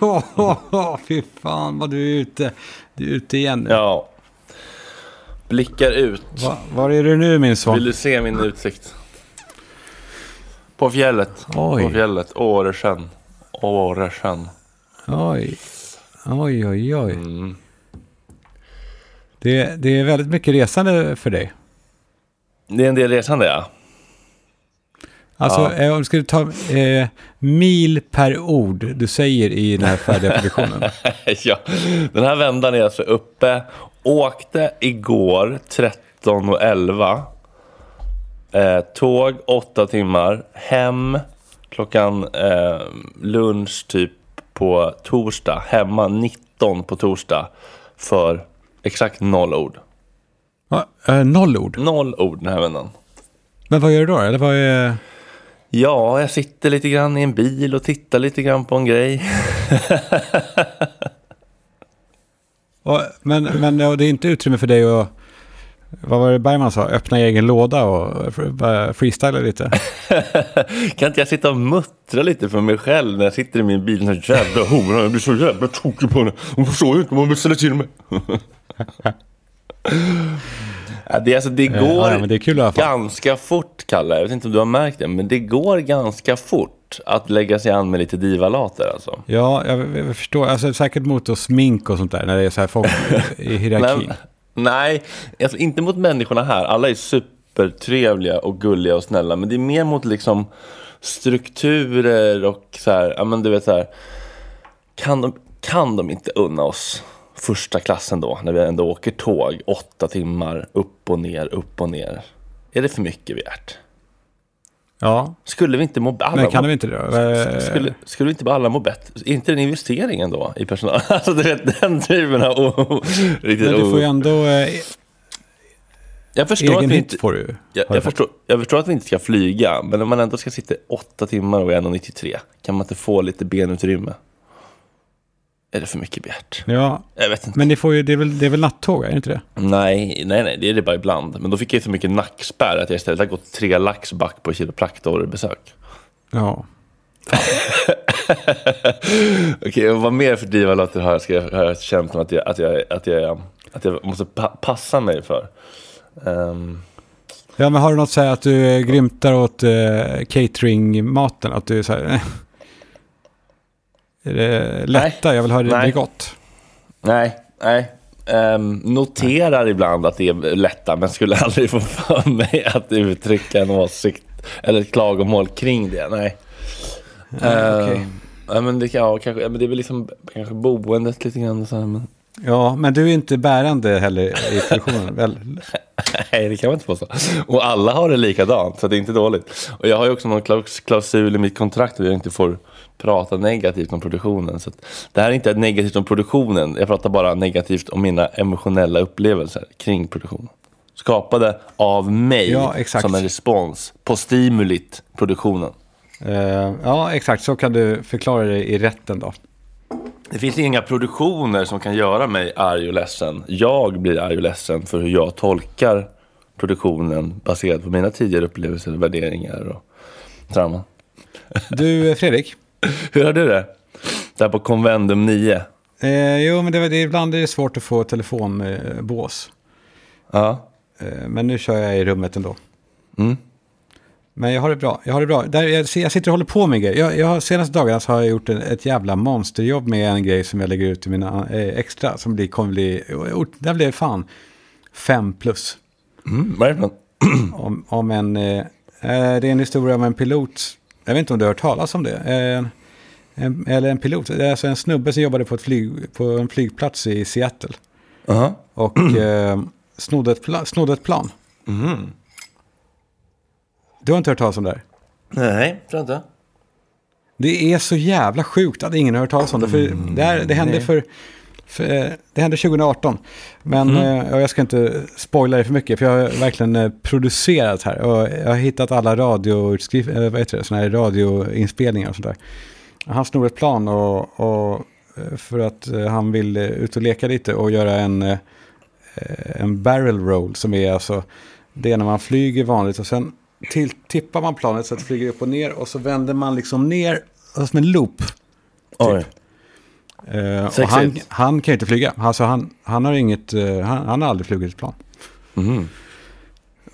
Fy fan vad du är ute. Du är ute igen nu. Ja. Blickar ut. Va, var är du nu min son? Vill du se min utsikt? På fjället. Oj. På fjället. Åresjön. Åresjön. Oj. Oj, oj, oj. Mm. Det, det är väldigt mycket resande för dig. Det är en del resande ja. Alltså, Ja. eh, om du ta eh, mil per ord du säger i den här färdiga produktionen. ja. Den här vändan är alltså uppe. Åkte igår 13 och 11. Eh, tåg 8 timmar. Hem klockan eh, lunch typ på torsdag. Hemma 19 på torsdag. För exakt noll ord. Ja, eh, noll ord. Noll ord den här vändan. Men vad gör du då? Eller vad är... Ja, jag sitter lite grann i en bil och tittar lite grann på en grej. Och, men men och det är inte utrymme för dig att... Vad var det Bergman sa? Öppna egen låda och bara freestyla lite. kan inte jag sitta och muttra lite för mig själv när jag sitter i min bil? Den här jävla horan, jag blir så jävla tokig på henne. Hon förstår ju inte vad hon vill ställa till mig. ja, det, alltså, det går ja, men det kul ganska fort, Kalle. Jag vet inte om du har märkt det, men det går ganska fort att lägga sig an med lite divalater alltså. Ja, jag, jag förstår. Alltså, säkert mot och smink och sånt där. När det är så här folk i hierarkin. Nej, nej alltså inte mot människorna här. Alla är supertrevliga och gulliga och snälla. Men det är mer mot liksom strukturer och så här, ja men du vet så här. Kan de, kan de inte unna oss första klassen då, när vi ändå åker tåg åtta timmar upp och ner, upp och ner? Är det för mycket begärt? Ja, Skulle vi inte må alla men kan må, de inte det då? Eh, skulle, skulle vi inte alla må bättre? Är inte det en investering ändå i personal? Alltså du vet den typen av... Oh, riktigt, Men du får ju ändå... Eh, Jag förstår att egen vi hit inte... får du. Jag, jag, förstår, jag förstår att vi inte ska flyga, men om man ändå ska sitta åtta timmar och är 1,93 kan man inte få lite benutrymme? Är det för mycket begärt? Ja, Jag vet inte. men det, får ju, det, är väl, det är väl nattåg, är det inte det? Nej, nej, nej, det är det bara ibland. Men då fick jag så mycket nackspärr att jag istället har gått tre lax back på kiropraktorbesök. Ja. Okej, och vad mer för divalater har jag, ska jag, har jag känt att jag, att jag, att jag, att jag måste pa passa mig för? Ehm, Ja, men har du något så här att du eh, grymtar åt eh, cateringmaten? Att du är så här... Eh, lätta? Jag vill ha det Nej. gott. Nej, nej. Ehm, noterar ibland att det är lätta, men skulle aldrig få för mig att uttrycka en åsikt eller ett klagomål kring det. Nej. Ja, Ehm, ja, men det, kan- ja, kanske, men det är väl liksom kanske boendet lite grann. Så här, men, Ja, men du är inte bärande heller i produktionen, väl? Nej, det kan man inte påstå. Och alla har det likadant, så det är inte dåligt. Och jag har ju också någon klaus- klausul i mitt kontrakt där jag inte får prata negativt om produktionen. Så att det här är inte negativt om produktionen, jag pratar bara negativt om mina emotionella upplevelser kring produktionen. Skapade av mig Ja, som en respons på stimulit produktionen. Eh, ja, exakt. Så kan du förklara det i rätten då. Det finns inga produktioner som kan göra mig arg och ledsen. Jag blir arg och ledsen för hur jag tolkar produktionen baserat på mina tidigare upplevelser, värderingar och trauman. Du, eh, Fredrik. Hur har du det? Där på Convendum 9. Eh, jo, men det, det, ibland är det svårt att få telefonbås. Ja. Eh, men nu kör jag i rummet ändå. Mm. Men jag har det bra. Jag har det bra. Där, jag, jag sitter och håller på med grejer. Jag, jag, senaste dagarna så har jag gjort en, ett jävla monsterjobb med en grej som jag lägger ut i mina eh, extra. Som blir, kommer bli, det blev fan fem plus. Mm. Vad är det? Om, om en, eh, eh, det är en historia om en pilot. Jag vet inte om du har hört talas om det. Eh, en, eller en pilot. Det är alltså en snubbe som jobbade på, ett flyg, på en flygplats i Seattle. Aha. Och eh, snodde, ett pla, snodde ett plan. Mhm. Du har inte hört talas om det här? Nej, tror inte. Det är så jävla sjukt att ingen har hört talas om det. För det, här, det hände för, för eh, det hände 2018. Men eh, och jag ska inte spoila det för mycket. För jag har verkligen eh, producerat här. Och jag har hittat alla radioutskrift, eh, vad heter det, såna här radioinspelningar och sånt där. Han snor ett plan och, och eh, för att eh, han vill eh, ut och leka lite och göra en, eh, en barrel roll som är alltså det är när man flyger vanligt och sen till, tippar man planet så att det flyger upp och ner och så vänder man liksom ner som en loop. Oj. Eh, och han, han kan ju inte flyga. Alltså han, han har inget, eh, han, han har aldrig flugit ett plan. Mhm.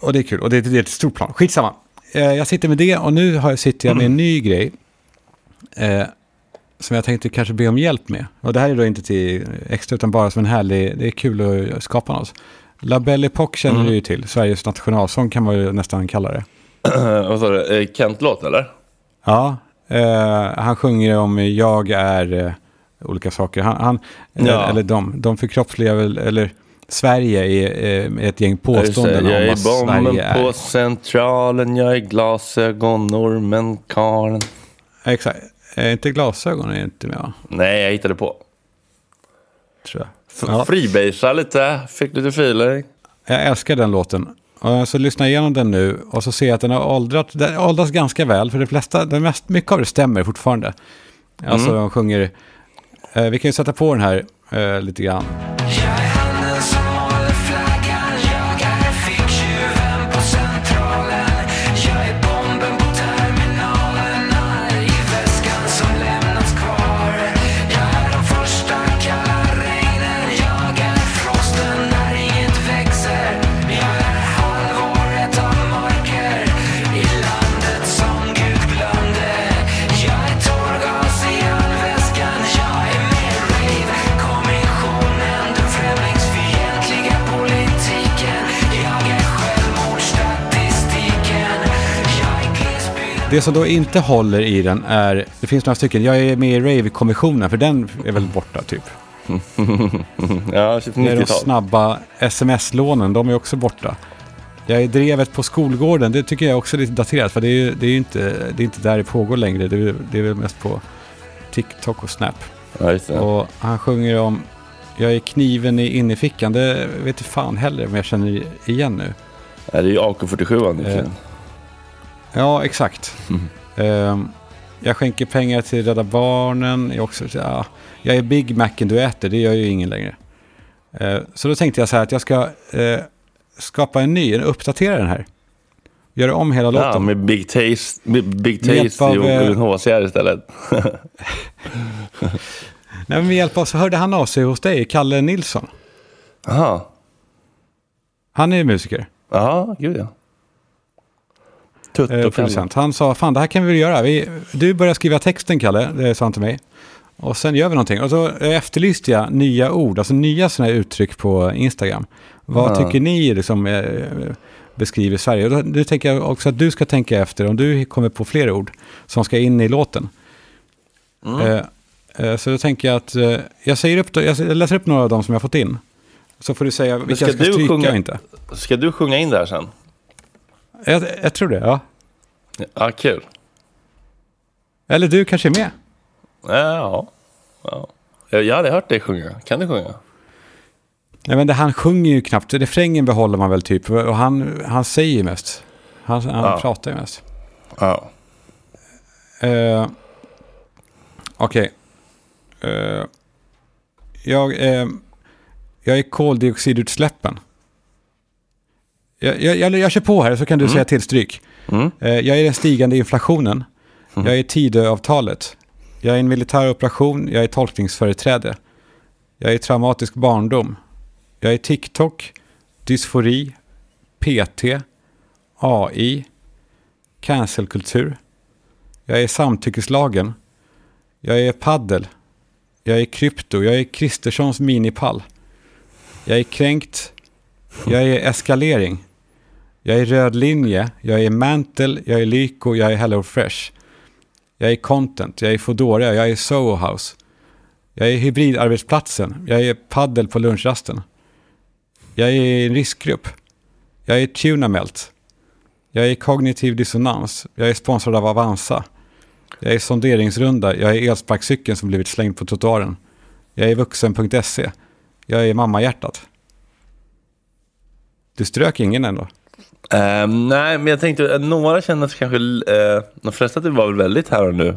Och det är kul. Och det, det är ett stort plan. Skitsamma. Eh, jag sitter med det och nu har, sitter jag med en ny grej. Eh, som jag tänkte kanske be om hjälp med. Och det här är då inte till extra utan bara som en härlig, det är kul att skapa något. La Belle Époque känner du ju till. Sveriges nationalsång kan man ju nästan kalla det. Vad sa du? Eh, Kent-låt eller? Ja, eh, han sjunger om jag är eh, olika saker. Han, han eller, Ja. eller de, de förkroppsligar väl, eller Sverige är eh, ett gäng påståenden jag om är vad bomben Sverige på är. centralen, jag är glasögonormen karlen. Exakt. Eh, inte glasögon är inte med, va? Nej, jag hittade på. tror jag. Ja. Freebasea lite, fick lite feeling. Jag älskar den låten. Så lyssnar jag igenom den nu och så ser jag att den har åldrat, den har åldrats ganska väl. För det flesta, det mest, mycket av det stämmer fortfarande. Alltså Mm. de sjunger, eh, vi kan ju sätta på den här eh, lite grann. Jag Det som då inte håller i den är, det finns några stycken, jag är med i Rave-kommissionen för den är väl borta typ. Ja, typ Det är de 90-tal. snabba sms-lånen, de är också borta. Jag är drevet på skolgården, det tycker jag också är lite daterat för det är ju det är inte, det är inte där det pågår längre, det är, det är väl mest på TikTok och Snap. Ja. Och han sjunger om, jag är kniven i innerfickan, det vet inte fan heller om jag känner igen nu. Ja, det är ju AK47 egentligen. Ja, exakt. Ehm, jag skänker pengar till Rädda Barnen. Jag, också, ja, jag är Big Macen du äter, det gör ju ingen längre. Eh, så då tänkte jag så här att jag ska eh, skapa en ny, en uppdatera den här. Göra om hela Ja, låten. med Big Taste, med Big Taste av, och eh, UNHCR istället. Nej, men med hjälp av så hörde han av sig hos dig, Kalle Nilsson. Aha. Han är musiker, Ja, gud ja. Tutt eh. Han sa, fan det här kan vi väl göra. Vi, du börjar skriva texten, Kalle, det sa han till mig. Och sen gör vi någonting. Och så efterlyste jag nya ord, alltså nya sådana här uttryck på Instagram. Vad Ja. tycker ni liksom, eh, beskriver Sverige? Och nu tänker jag också att du ska tänka efter om du kommer på fler ord som ska in i låten. Mm. Eh, Eh, Så då tänker jag att eh, jag, säger upp, jag läser upp några av dem som jag har fått in. Så får du säga vilka ska jag ska du stryka sjunga? och inte. Ska du sjunga in det här sen? Jag, jag tror det, ja. Ja, kul. Eller du kanske är med? Ja, ja. Jag hade hört dig sjunga. Kan du sjunga? Nej, men det, han sjunger ju knappt. Refrängen behåller man väl typ. Och han, han säger ju mest. Han, han Ja. pratar ju mest. Ja. Uh, Okej. Eh, jag, eh, jag är koldioxidutsläppen. Jag, jag, jag, jag kör på här så kan du säga till stryk. Mm. Eh, jag är den stigande inflationen. Jag är Tidöavtalet. Jag är en militär operation. Jag är tolkningsföreträde. Jag är traumatisk barndom. Jag är TikTok, dysfori, PT, AI, cancelkultur. Jag är samtyckeslagen. Jag är paddel. Jag är krypto. Jag är Kristerssons minipall. Jag är kränkt. Jag är eskalering. Jag är röd linje. Jag är mantel. Jag är Lyko. Jag är Hello Fresh. Jag är content. Jag är Foodora, Jag är Soho House. Jag är hybridarbetsplatsen. Jag är paddel på lunchrasten. Jag är i en riskgrupp. Jag är Tunamelt. Jag är kognitiv dissonans. Jag är sponsrad av Avanza. Jag är sonderingsrunda. Jag är elsparkcykeln som blivit slängd på trottoaren. Jag är vuxen.se. Jag är mammahjärtat. Du strök ingen ändå. Eh, nej, men jag tänkte att några känner sig kanske, uh, de flesta det var väl väldigt här och nu.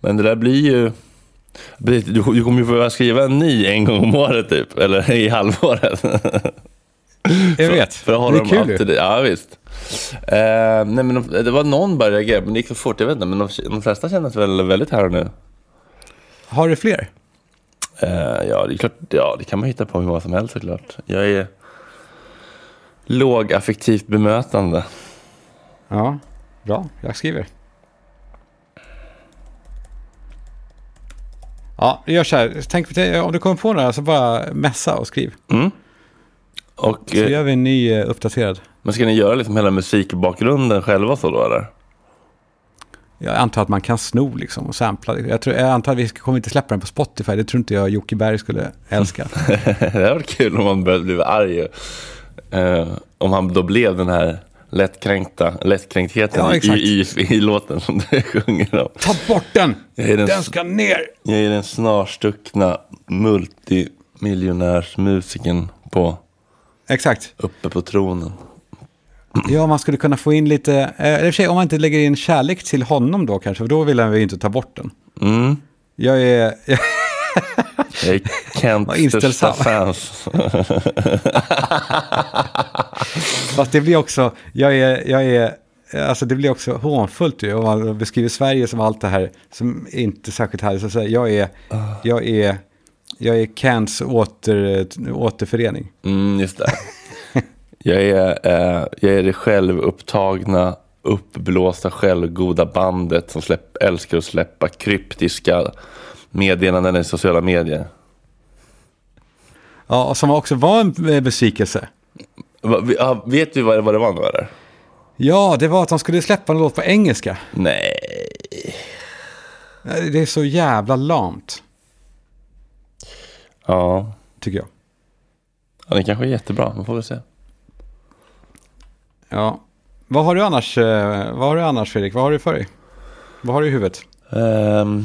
Men det där blir ju, du, du kommer ju behöva skriva en ny en gång om året typ, eller i halvåret. Jag vet. För att hålla det är kul ju. Ja, visst. Eh, nej, men de, det var någon bara reagerade, men det gick så fort, jag vet inte. Men de, de flesta känner sig väl väldigt här och nu. Har du fler? Eh, ja, det är klart, ja, det kan man hitta på hur många som helst såklart. Jag är lågaffektivt bemötande. Ja, bra. Jag skriver. Ja, gör så här. Tänk, om du kommer på några så bara messa och skriv. Och, Så gör vi en ny eh, uppdaterad. men ska ni göra liksom hela musikbakgrunden själva så då eller? Jag antar att man kan sno liksom och sampla. Jag, tror, jag antar att vi kommer inte släppa den på Spotify. Det tror inte jag Jocke Berg skulle älska. det hade varit kul om man började bli arg. Eh, om han då blev den här lättkränkta, lättkränktheten Ja, i, i, i, låten som du sjunger om. Ta bort den! Den, Den ska ner! jag är den snarstuckna multimiljonärsmusiken på, Exakt. uppe på tronen. Ja, man skulle kunna få in lite... Eh, eller för sig, om man inte lägger in kärlek till honom då kanske, för då vill han väl inte ta bort den. Mm. Jag är... Jag är Vad inställsam. största fans. Fast det blir också... Jag är... Jag är Alltså det blir också hånfullt ju om man beskriver Sverige som allt det här som inte är särskilt härligt. Så säga, jag är, jag är, jag är Kents åter, återförening. Mm, just det. Jag är, eh, jag är det självupptagna, uppblåsta, självgoda bandet som släpp, älskar att släppa kryptiska meddelanden i sociala medier. Ja, som också var en eh, besvikelse. Va, vet vi vad, det- vad det var nu eller? Ja, det var att de skulle släppa en låt på engelska. Nej. Det är så jävla lamt, Ja. tycker jag. ja, det kanske är jättebra. Man får väl se. Ja. Vad har du annars, eh, vad har du annars Fredrik? Vad har du för dig? Vad har du i huvudet? Ehm.